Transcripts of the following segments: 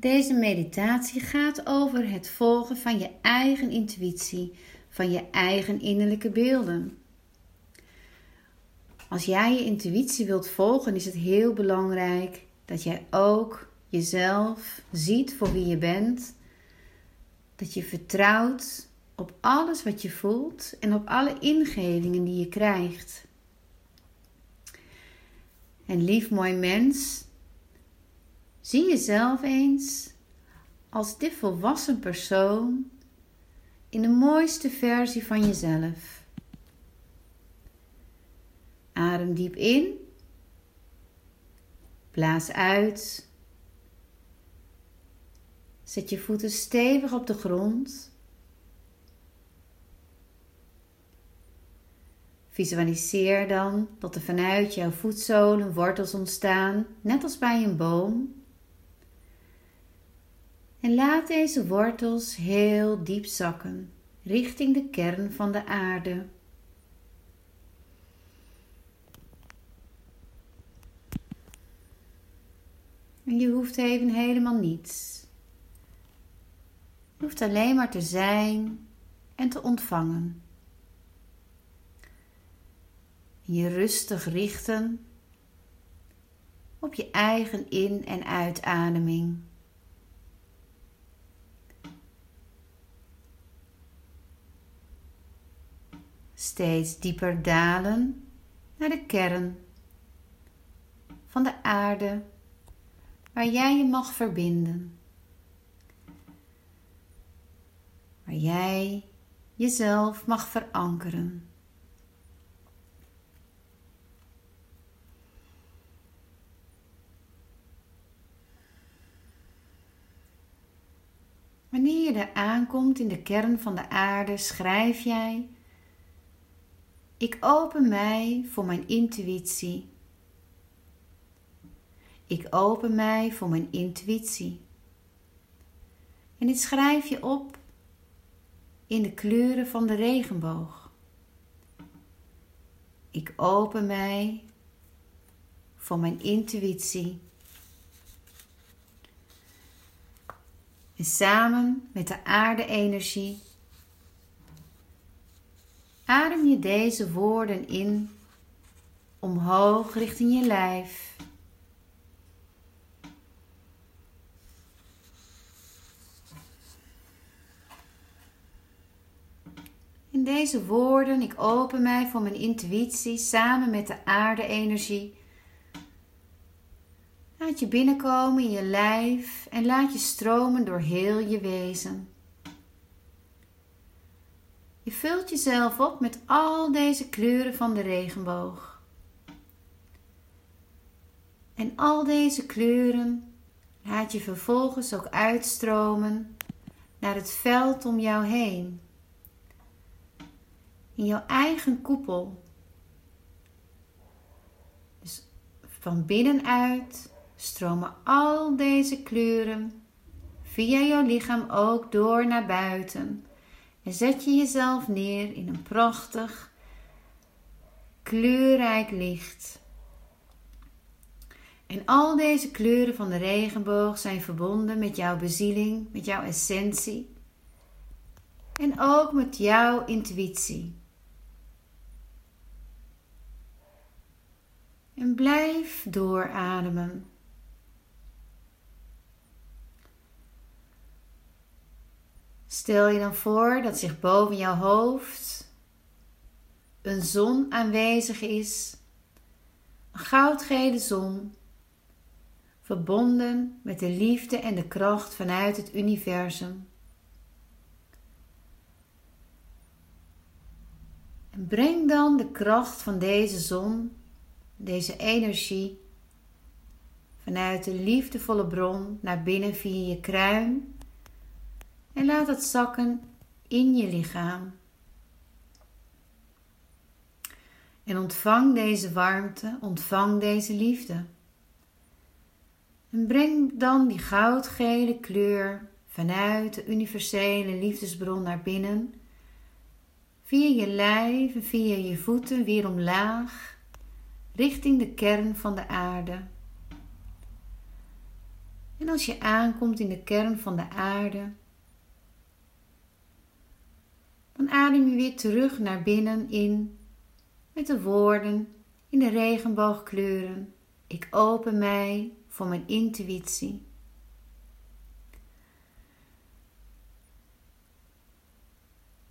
Deze meditatie gaat over het volgen van je eigen intuïtie, van je eigen innerlijke beelden. Als jij je intuïtie wilt volgen, is het heel belangrijk dat jij ook jezelf ziet voor wie je bent. Dat je vertrouwt op alles wat je voelt en op alle ingevingen die je krijgt. En lief mooi mens, zie jezelf eens als dit volwassen persoon in de mooiste versie van jezelf. Adem diep in, blaas uit. Zet je voeten stevig op de grond. Visualiseer dan dat er vanuit jouw voetzolen wortels ontstaan, net als bij een boom. En laat deze wortels heel diep zakken richting de kern van de aarde. En je hoeft even helemaal niets. Je hoeft alleen maar te zijn en te ontvangen. je rustig richten op je eigen in- en uitademing. Steeds dieper dalen naar de kern van de aarde waar jij je mag verbinden. Waar jij jezelf mag verankeren. Wanneer je er aankomt in de kern van de aarde, schrijf jij: Ik open mij voor mijn intuïtie. Ik open mij voor mijn intuïtie. En dit schrijf je op in de kleuren van de regenboog. Ik open mij voor mijn intuïtie. En samen met de aarde-energie adem je deze woorden in omhoog richting je lijf. In deze woorden, ik open mij voor mijn intuïtie samen met de aarde-energie Laat je binnenkomen in je lijf en laat je stromen door heel je wezen. Je vult jezelf op met al deze kleuren van de regenboog. En al deze kleuren laat je vervolgens ook uitstromen naar het veld om jou heen. In jouw eigen koepel. Dus van binnenuit stromen al deze kleuren via jouw lichaam ook door naar buiten. En zet je jezelf neer in een prachtig, kleurrijk licht. En al deze kleuren van de regenboog zijn verbonden met jouw bezieling, met jouw essentie. En ook met jouw intuïtie. En blijf doorademen. Stel je dan voor dat zich boven jouw hoofd een zon aanwezig is, een goudgele zon, verbonden met de liefde en de kracht vanuit het universum. En breng dan de kracht van deze zon, deze energie, vanuit de liefdevolle bron naar binnen via je kruin en laat het zakken in je lichaam. En ontvang deze warmte, ontvang deze liefde. En breng dan die goudgele kleur vanuit de universele liefdesbron naar binnen, via je lijf en via je voeten weer omlaag, richting de kern van de aarde. En als je aankomt in de kern van de aarde, dan adem je weer terug naar binnen in met de woorden in de regenboogkleuren. Ik open mij voor mijn intuïtie.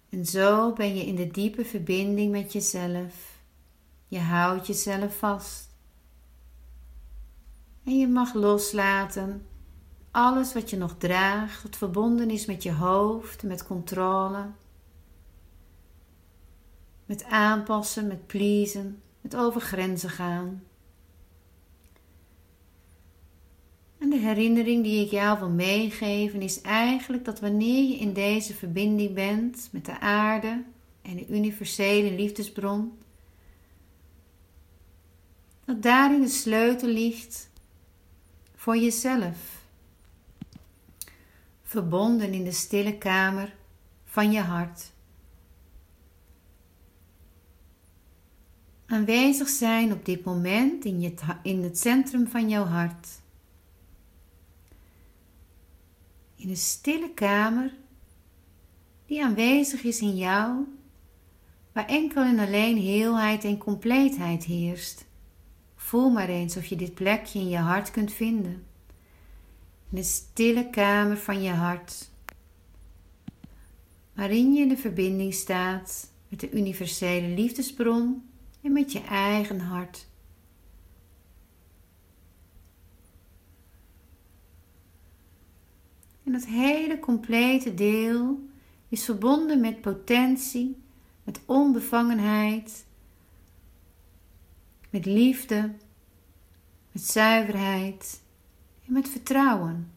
En zo ben je in de diepe verbinding met jezelf. Je houdt jezelf vast. En je mag loslaten alles wat je nog draagt, wat verbonden is met je hoofd, met controle, met aanpassen, met pleasen, met over grenzen gaan. En de herinnering die ik jou wil meegeven is eigenlijk dat wanneer je in deze verbinding bent met de aarde en de universele liefdesbron, dat daarin de sleutel ligt voor jezelf, verbonden in de stille kamer van je hart. Aanwezig zijn op dit moment in, je, in het centrum van jouw hart. In een stille kamer die aanwezig is in jou, waar enkel en alleen heelheid en compleetheid heerst. Voel maar eens of je dit plekje in je hart kunt vinden. In de stille kamer van je hart, waarin je in de verbinding staat met de universele liefdesbron en met je eigen hart. En dat hele complete deel is verbonden met potentie, met onbevangenheid, met liefde, met zuiverheid en met vertrouwen.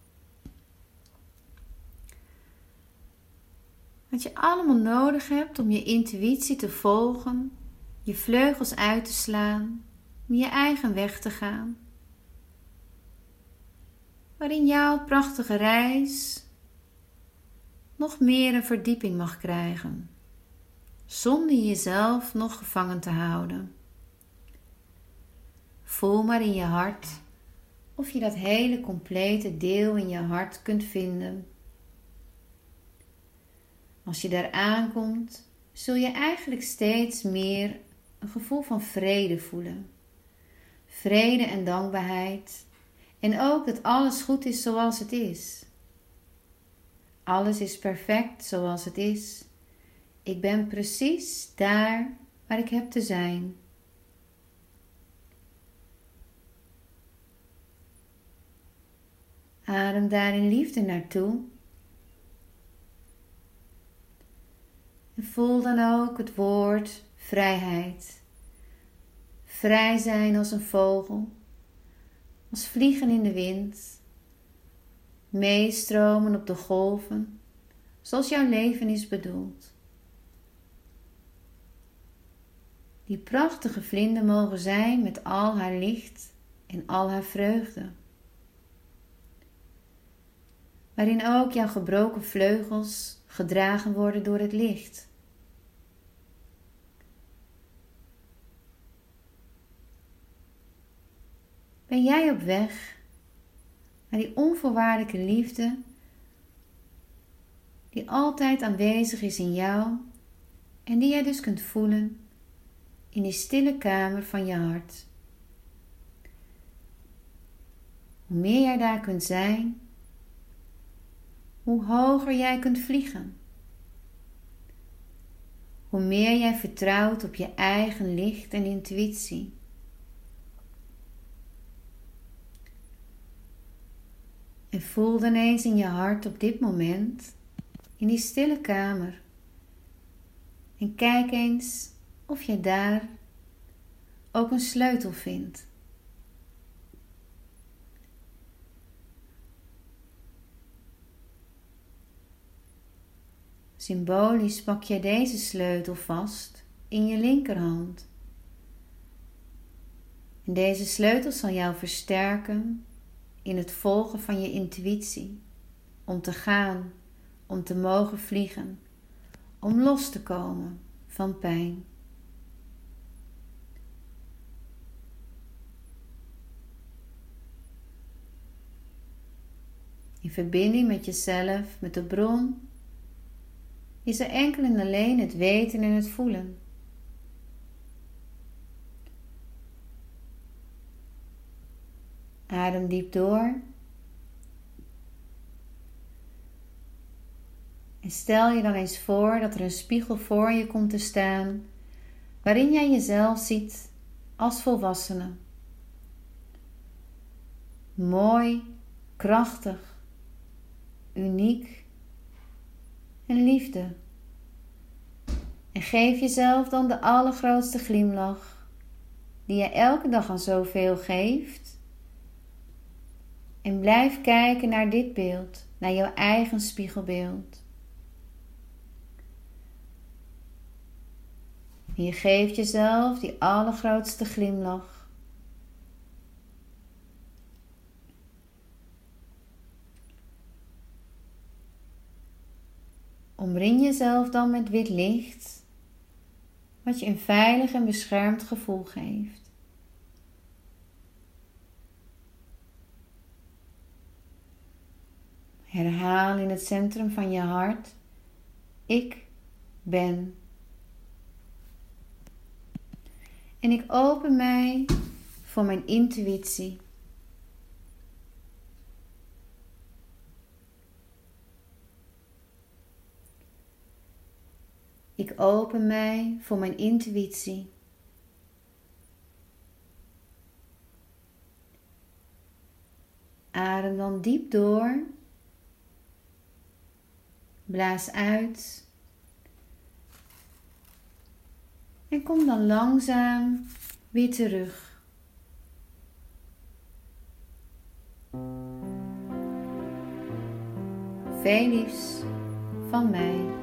Wat je allemaal nodig hebt om je intuïtie te volgen, je vleugels uit te slaan, om je eigen weg te gaan. Waarin jouw prachtige reis nog meer een verdieping mag krijgen, zonder jezelf nog gevangen te houden. Voel maar in je hart of je dat hele complete deel in je hart kunt vinden. Als je daar aankomt, zul je eigenlijk steeds meer een gevoel van vrede voelen. Vrede en dankbaarheid. En ook dat alles goed is zoals het is. Alles is perfect zoals het is. Ik ben precies daar waar ik heb te zijn. Adem daarin liefde naartoe. En voel dan ook het woord vrijheid. Vrij zijn als een vogel, als vliegen in de wind, meestromen op de golven, zoals jouw leven is bedoeld. Die prachtige vlinder mogen zijn met al haar licht en al haar vreugde. Waarin ook jouw gebroken vleugels gedragen worden door het licht. Ben jij op weg naar die onvoorwaardelijke liefde die altijd aanwezig is in jou en die jij dus kunt voelen in die stille kamer van je hart? Hoe meer jij daar kunt zijn, hoe hoger jij kunt vliegen. Hoe meer jij vertrouwt op je eigen licht en intuïtie. En voel dan eens in je hart op dit moment, in die stille kamer. En kijk eens of je daar ook een sleutel vindt. Symbolisch pak je deze sleutel vast in je linkerhand. En deze sleutel zal jou versterken in het volgen van je intuïtie, om te gaan, om te mogen vliegen, om los te komen van pijn. in verbinding met jezelf, met de bron, is er enkel en alleen het weten en het voelen. Adem diep door. En stel je dan eens voor dat er een spiegel voor je komt te staan, waarin jij jezelf ziet als volwassene. Mooi, krachtig, uniek en liefde. En geef jezelf dan de allergrootste glimlach die je elke dag aan zoveel geeft. En blijf kijken naar dit beeld, naar jouw eigen spiegelbeeld. Je geeft jezelf die allergrootste glimlach. Omring jezelf dan met wit licht, wat je een veilig en beschermd gevoel geeft. Herhaal in het centrum van je hart: Ik ben. En ik open mij voor mijn intuïtie. Ik open mij voor mijn intuïtie. Adem dan diep door. Blaas uit. En kom dan langzaam weer terug. Veel liefs van mij.